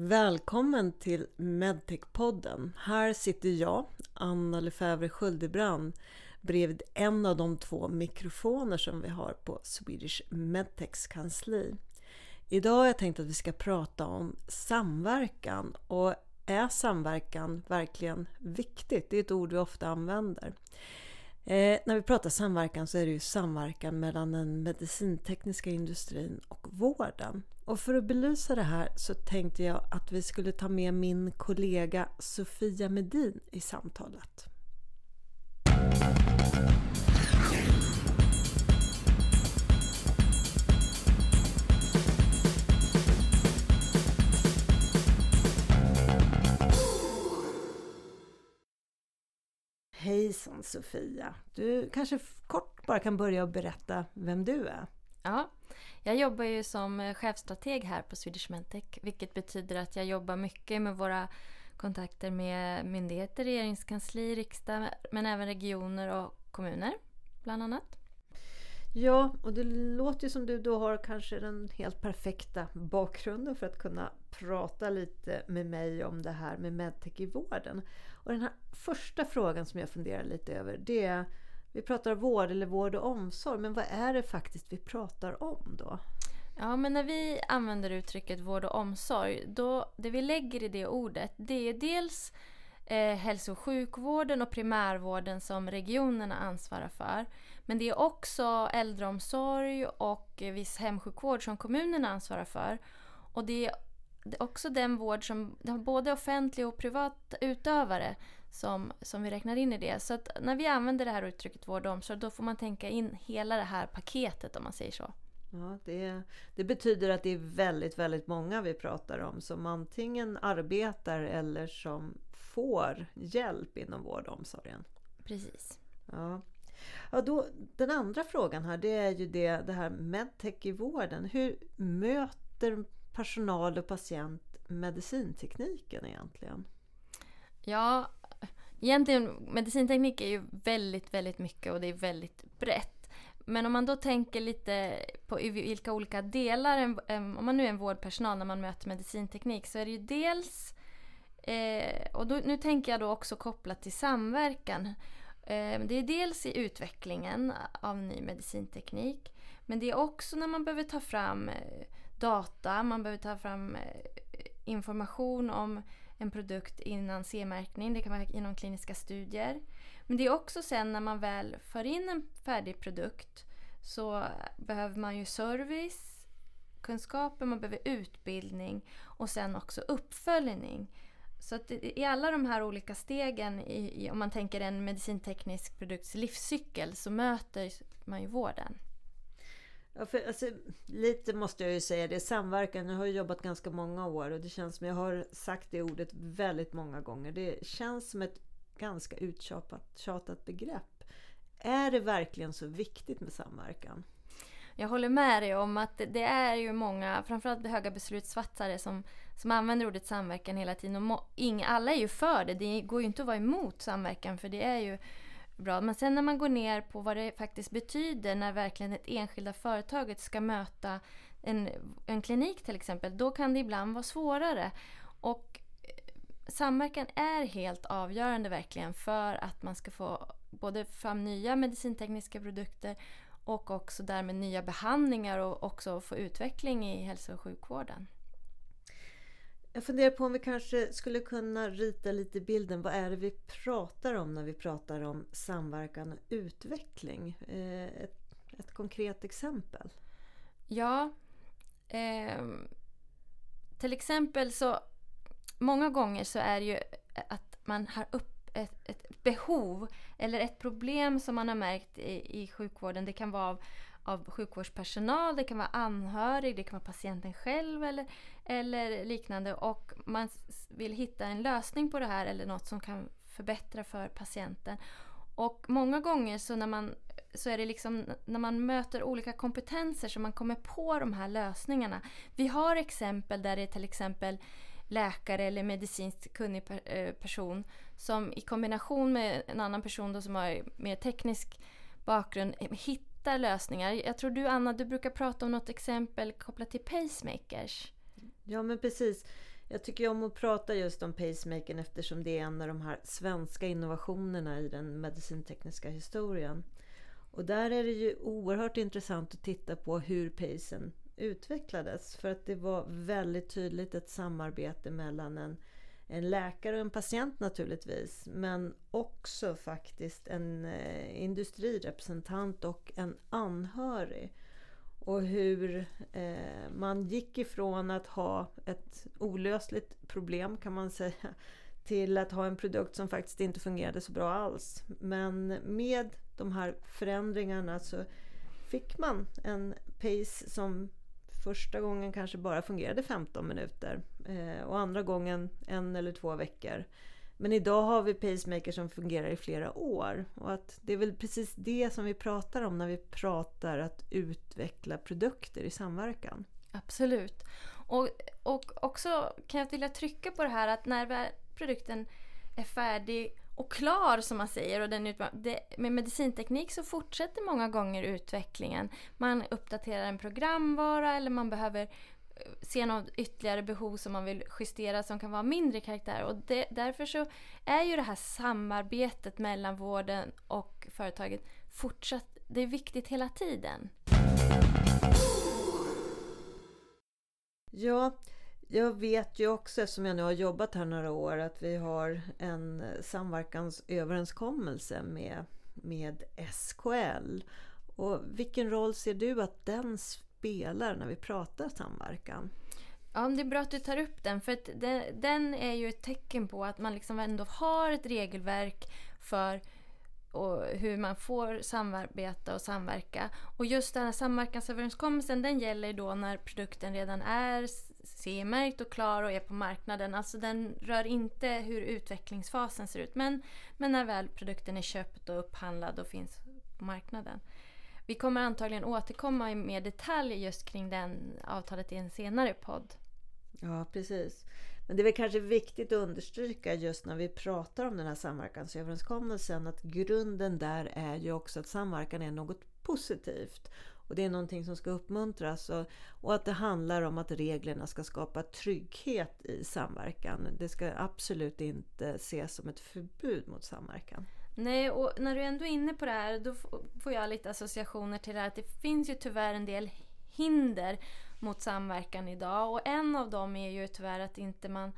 Välkommen till Medtech-podden. Här sitter jag, Anna Lefevre Sköldebrand, bredvid en av de två mikrofoner som vi har på Swedish Medtechs kansli. Idag har jag tänkt att vi ska prata om samverkan och är samverkan verkligen viktigt? Det är ett ord vi ofta använder. Eh, när vi pratar samverkan så är det ju samverkan mellan den medicintekniska industrin och vården. Och för att belysa det här så tänkte jag att vi skulle ta med min kollega Sofia Medin i samtalet. Hejsan Sofia! Du kanske kort bara kan börja och berätta vem du är? Ja, jag jobbar ju som chefstrateg här på Swedish Mentech vilket betyder att jag jobbar mycket med våra kontakter med myndigheter, regeringskansli, riksdag men även regioner och kommuner bland annat. Ja, och det låter ju som du då har kanske den helt perfekta bakgrunden för att kunna prata lite med mig om det här med medtech i vården. Och den här första frågan som jag funderar lite över det är vi pratar vård eller vård och omsorg, men vad är det faktiskt vi pratar om då? Ja, men när vi använder uttrycket vård och omsorg, då det vi lägger i det ordet, det är dels eh, hälso och sjukvården och primärvården som regionerna ansvarar för. Men det är också äldreomsorg och eh, viss hemsjukvård som kommunerna ansvarar för. Och det är också den vård som har både offentlig och privat utövare som, som vi räknar in i det. Så att när vi använder det här uttrycket vård och omsorg då får man tänka in hela det här paketet om man säger så. Ja, det, det betyder att det är väldigt, väldigt många vi pratar om som antingen arbetar eller som får hjälp inom vård och omsorgen. Precis. Ja. Ja, då, den andra frågan här det är ju det, det här medtech i vården. Hur möter personal och patient medicintekniken egentligen? Ja, egentligen medicinteknik är ju väldigt, väldigt mycket och det är väldigt brett. Men om man då tänker lite på vilka olika delar, om man nu är en vårdpersonal när man möter medicinteknik så är det ju dels, eh, och då, nu tänker jag då också kopplat till samverkan. Eh, det är dels i utvecklingen av ny medicinteknik men det är också när man behöver ta fram eh, data, man behöver ta fram eh, information om en produkt innan C-märkning. Det kan vara inom kliniska studier. Men det är också sen när man väl för in en färdig produkt så behöver man ju service, kunskaper, man behöver utbildning och sen också uppföljning. Så att i alla de här olika stegen, i, i, om man tänker en medicinteknisk produkts livscykel, så möter man ju vården. Ja, för, alltså, lite måste jag ju säga det. Samverkan, jag har jobbat ganska många år och det känns som jag har sagt det ordet väldigt många gånger. Det känns som ett ganska uttjatat begrepp. Är det verkligen så viktigt med samverkan? Jag håller med dig om att det är ju många, framförallt höga beslutsfattare som, som använder ordet samverkan hela tiden. Och må, alla är ju för det. Det går ju inte att vara emot samverkan för det är ju bra. Men sen när man går ner på vad det faktiskt betyder när verkligen det enskilda företaget ska möta en, en klinik till exempel, då kan det ibland vara svårare. Och eh, samverkan är helt avgörande verkligen för att man ska få både fram nya medicintekniska produkter och också därmed nya behandlingar och också få utveckling i hälso och sjukvården. Jag funderar på om vi kanske skulle kunna rita lite bilden. Vad är det vi pratar om när vi pratar om samverkan och utveckling? Eh, ett, ett konkret exempel. Ja. Eh, till exempel så många gånger så är det ju att man har upp ett, ett behov eller ett problem som man har märkt i, i sjukvården. Det kan vara av av sjukvårdspersonal, det kan vara anhörig, det kan vara patienten själv eller, eller liknande. Och man vill hitta en lösning på det här eller något som kan förbättra för patienten. Och många gånger så, när man, så är det liksom när man möter olika kompetenser som man kommer på de här lösningarna. Vi har exempel där det är till exempel läkare eller medicinskt kunnig eh, person som i kombination med en annan person då som har mer teknisk bakgrund eh, hittar lösningar. Jag tror du Anna, du brukar prata om något exempel kopplat till pacemakers. Ja men precis. Jag tycker om att prata just om pacemakern eftersom det är en av de här svenska innovationerna i den medicintekniska historien. Och där är det ju oerhört intressant att titta på hur pacen utvecklades. För att det var väldigt tydligt ett samarbete mellan en, en läkare och en patient naturligtvis. Men också faktiskt en eh, industrirepresentant och en anhörig. Och hur eh, man gick ifrån att ha ett olösligt problem kan man säga till att ha en produkt som faktiskt inte fungerade så bra alls. Men med de här förändringarna så fick man en pace som första gången kanske bara fungerade 15 minuter eh, och andra gången en eller två veckor. Men idag har vi pacemaker som fungerar i flera år och att det är väl precis det som vi pratar om när vi pratar att utveckla produkter i samverkan. Absolut. Och, och också kan jag vilja trycka på det här att när produkten är färdig och klar som man säger. Och den det, med medicinteknik så fortsätter många gånger utvecklingen. Man uppdaterar en programvara eller man behöver se något ytterligare behov som man vill justera som kan vara mindre karaktär. Och det, därför så är ju det här samarbetet mellan vården och företaget fortsatt, det är viktigt hela tiden. Ja, jag vet ju också, eftersom jag nu har jobbat här några år, att vi har en samverkansöverenskommelse med, med SKL. Och vilken roll ser du att den spelar när vi pratar samverkan? Ja, det är bra att du tar upp den, för att den, den är ju ett tecken på att man liksom ändå har ett regelverk för och hur man får samarbeta och samverka. Och just den här samverkansöverenskommelsen den gäller då när produkten redan är CE-märkt och klar och är på marknaden. Alltså den rör inte hur utvecklingsfasen ser ut men, men när väl produkten är köpt och upphandlad och finns på marknaden. Vi kommer antagligen återkomma i mer detalj just kring den avtalet i en senare podd. Ja, precis. Men det är väl kanske viktigt att understryka just när vi pratar om den här samverkansöverenskommelsen att grunden där är ju också att samverkan är något positivt. Och det är någonting som ska uppmuntras och, och, att det handlar om att reglerna ska skapa trygghet i samverkan. Det ska absolut inte ses som ett förbud mot samverkan. Nej, och när du ändå är inne på det här då får jag lite associationer till det här att det finns ju tyvärr en del hinder mot samverkan idag och en av dem är ju tyvärr att inte man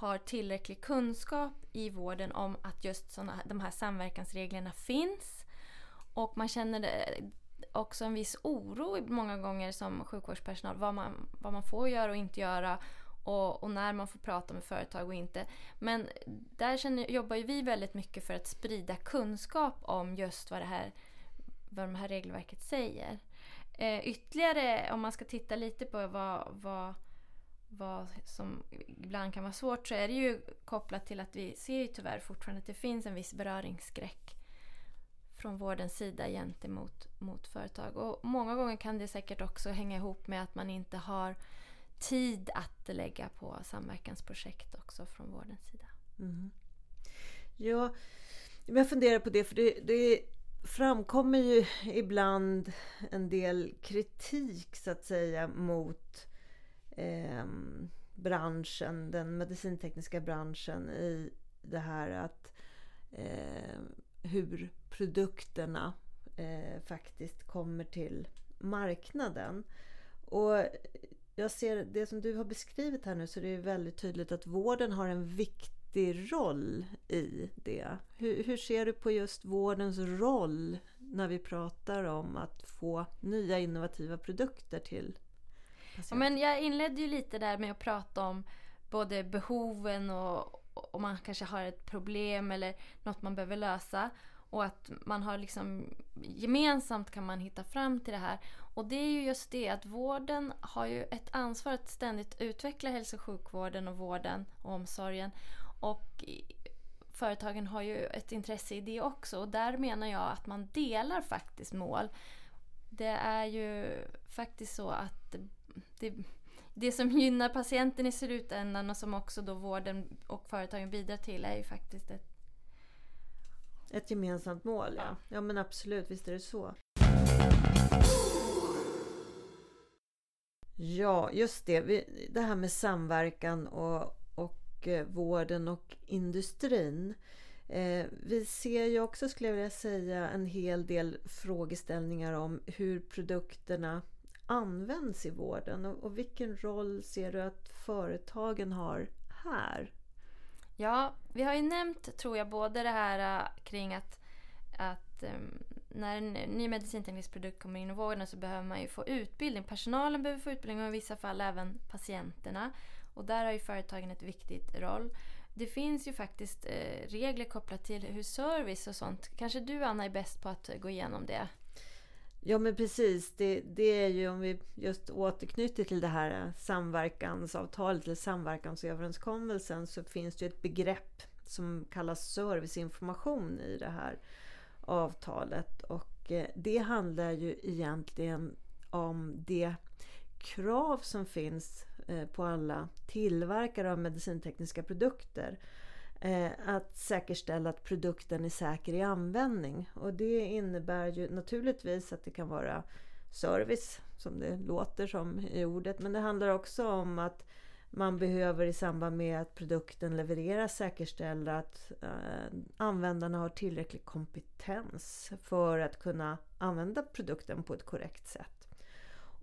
har tillräcklig kunskap i vården om att just såna, de här samverkansreglerna finns. Och man känner eh, också en viss oro många gånger som sjukvårdspersonal vad man, vad man får göra och inte göra och, och, när man får prata med företag och inte. Men där känner, jobbar ju vi väldigt mycket för att sprida kunskap om just vad det här, vad det här regelverket säger. Eh, ytterligare, om man ska titta lite på vad, vad, vad som ibland kan vara svårt så är det ju kopplat till att vi ser ju tyvärr fortfarande att det finns en viss beröringsskräck från vårdens sida gentemot mot företag. Och många gånger kan det säkert också hänga ihop med att man inte har tid att lägga på samverkansprojekt också från vårdens sida. Mm. Ja, jag funderar på det för det, det framkommer ju ibland en del kritik så att säga mot eh, branschen, den medicintekniska branschen i det här att eh, hur produkterna eh, faktiskt kommer till marknaden. Och jag ser det som du har beskrivit här nu så det är väldigt tydligt att vården har en viktig roll i det. Hur, hur ser du på just vårdens roll när vi pratar om att få nya innovativa produkter till patienter? men jag inledde ju lite där med att prata om både behoven och om man kanske har ett problem eller något man behöver lösa. Och att man har liksom gemensamt kan man hitta fram till det här. Och det är ju just det att vården har ju ett ansvar att ständigt utveckla hälso och sjukvården och vården och omsorgen. Och företagen har ju ett intresse i det också. Och där menar jag att man delar faktiskt mål. Det är ju faktiskt så att det, det som gynnar patienten i slutändan och som också då vården och företagen bidrar till är ju faktiskt ett ett gemensamt mål, ja. Ja men absolut, visst är det så. Ja, just det. Det här med samverkan och, och eh, vården och industrin. Eh, vi ser ju också, skulle jag vilja säga, en hel del frågeställningar om hur produkterna används i vården och, och vilken roll ser du att företagen har här? Ja, vi har ju nämnt, tror jag, både det här äh, kring att, att um, när en ny medicinteknisk produkt kommer in i vården så behöver man ju få utbildning. Personalen behöver få utbildning och i vissa fall även patienterna. Och där har ju företagen ett viktigt roll. Det finns ju faktiskt eh, regler kopplat till hur service och sånt. Kanske du Anna är bäst på att gå igenom det? Ja men precis, det, det är ju om vi just återknyter till det här samverkansavtalet eller samverkansöverenskommelsen så finns det ett begrepp som kallas serviceinformation i det här avtalet. Och eh, det handlar ju egentligen om det krav som finns eh, på alla tillverkare av medicintekniska produkter. Eh, att säkerställa att produkten är säker i användning. Och det innebär ju naturligtvis att det kan vara service, som det låter som i ordet, men det handlar också om att man behöver i samband med att produkten levereras säkerställa att eh, användarna har tillräcklig kompetens för att kunna använda produkten på ett korrekt sätt.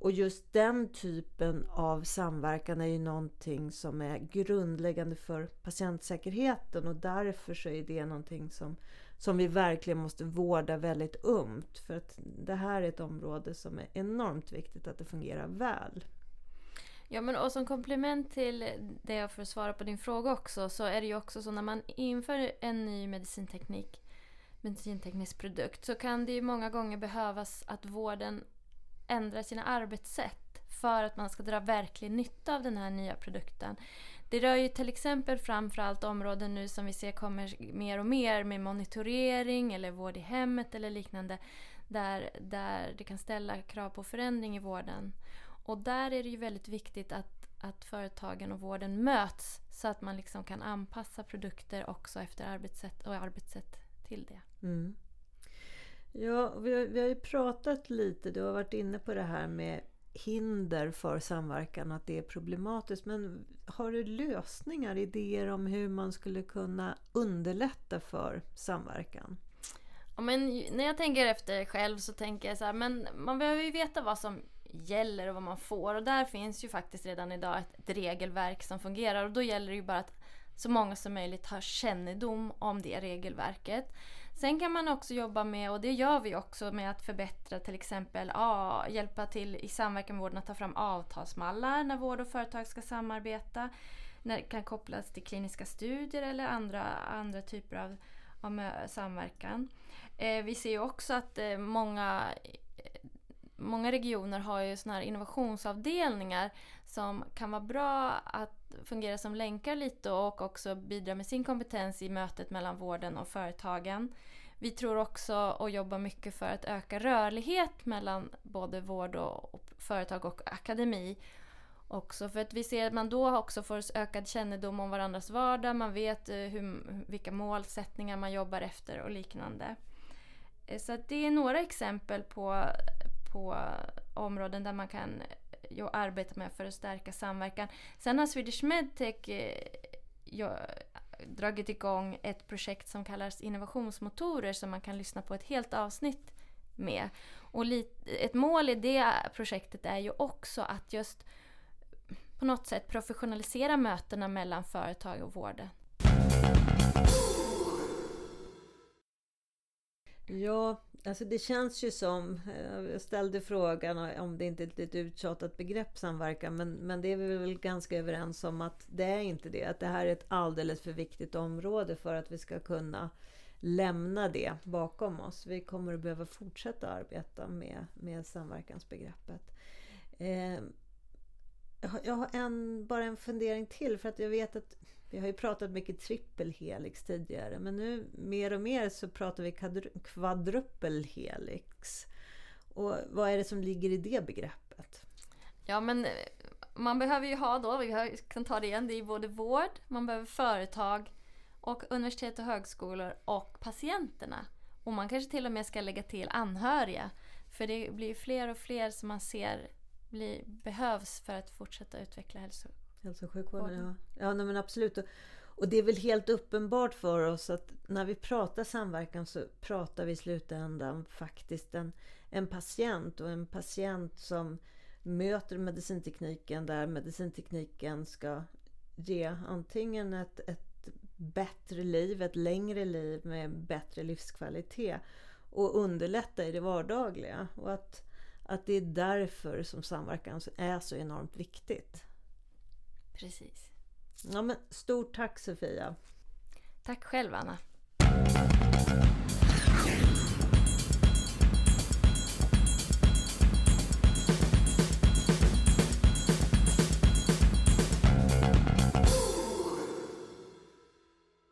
Och just den typen av samverkan är ju någonting som är grundläggande för patientsäkerheten och därför så är det någonting som, som vi verkligen måste vårda väldigt ömt. För att det här är ett område som är enormt viktigt att det fungerar väl. Ja men och som komplement till det för att svara på din fråga också så är det ju också så när man inför en ny medicinteknik medicinteknisk produkt så kan det ju många gånger behövas att vården ändrar sina arbetssätt för att man ska dra verklig nytta av den här nya produkten. Det rör ju till exempel framförallt områden nu som vi ser kommer mer och mer med monitorering eller vård i hemmet eller liknande där, där det kan ställa krav på förändring i vården. Och där är det ju väldigt viktigt att, att företagen och vården möts så att man liksom kan anpassa produkter också efter arbetssätt och arbetssätt till det. Mm. Ja, vi har, vi har ju pratat lite, du har varit inne på det här med hinder för samverkan, att det är problematiskt. Men har du lösningar, idéer om hur man skulle kunna underlätta för samverkan? Ja, men när jag tänker efter själv så tänker jag så här, men man behöver ju veta vad som gäller och vad man får. Och där finns ju faktiskt redan idag ett, ett regelverk som fungerar och då gäller det ju bara att så många som möjligt har kännedom om det regelverket. Sen kan man också jobba med, och det gör vi också, med att förbättra till exempel ja, hjälpa till i samverkan med vården att ta fram avtalsmallar när vård och företag ska samarbeta. När det kan kopplas till kliniska studier eller andra, andra typer av, av samverkan. Eh, vi ser ju också att eh, många många regioner har ju såna här innovationsavdelningar som kan vara bra att fungera som länkar lite och också bidra med sin kompetens i mötet mellan vården och företagen. Vi tror också och jobbar mycket för att öka rörlighet mellan både vård och, företag och akademi. Också för att vi ser att man då också får ökad kännedom om varandras vardag, man vet eh, hur, vilka målsättningar man jobbar efter och liknande. Eh, så det är några exempel på, på områden där man kan jag arbetar med för att stärka samverkan. Sen har Swedish Medtech eh, dragit igång ett projekt som kallas innovationsmotorer som man kan lyssna på ett helt avsnitt med. Och ett mål i det projektet är ju också att just på något sätt professionalisera mötena mellan företag och vården. Ja, alltså det känns ju som, eh, jag ställde frågan om det inte är ett uttjatat begrepp samverkan, men, men det är vi väl ganska överens om att det är inte det. Att det här är ett alldeles för viktigt område för att vi ska kunna lämna det bakom oss. Vi kommer att behöva fortsätta arbeta med, med samverkansbegreppet. Eh, jag har en, bara en fundering till för att jag vet att vi har ju pratat mycket trippelhelix tidigare men nu mer och mer så pratar vi kvadrupelhelix. Och vad är det som ligger i det begreppet? Ja men eh, man behöver ju ha då, vi kan ta det igen, det är både vård, man behöver företag och universitet och högskolor och patienterna. Och man kanske till och med ska lägga till anhöriga. För det blir fler och fler som man ser blir, behövs för att fortsätta utveckla hälso Hälso och sjukvården, ja. Ja, nej, men absolut. Och, och det är väl helt uppenbart för oss att när vi pratar samverkan så pratar vi i slutändan faktiskt en, en patient och en patient som möter medicintekniken där medicintekniken ska ge antingen ett, ett bättre liv, ett längre liv med bättre livskvalitet och underlätta i det vardagliga. Och att, att det är därför som samverkan är så enormt viktigt. Precis. Ja, men stort tack Sofia! Tack själv Anna!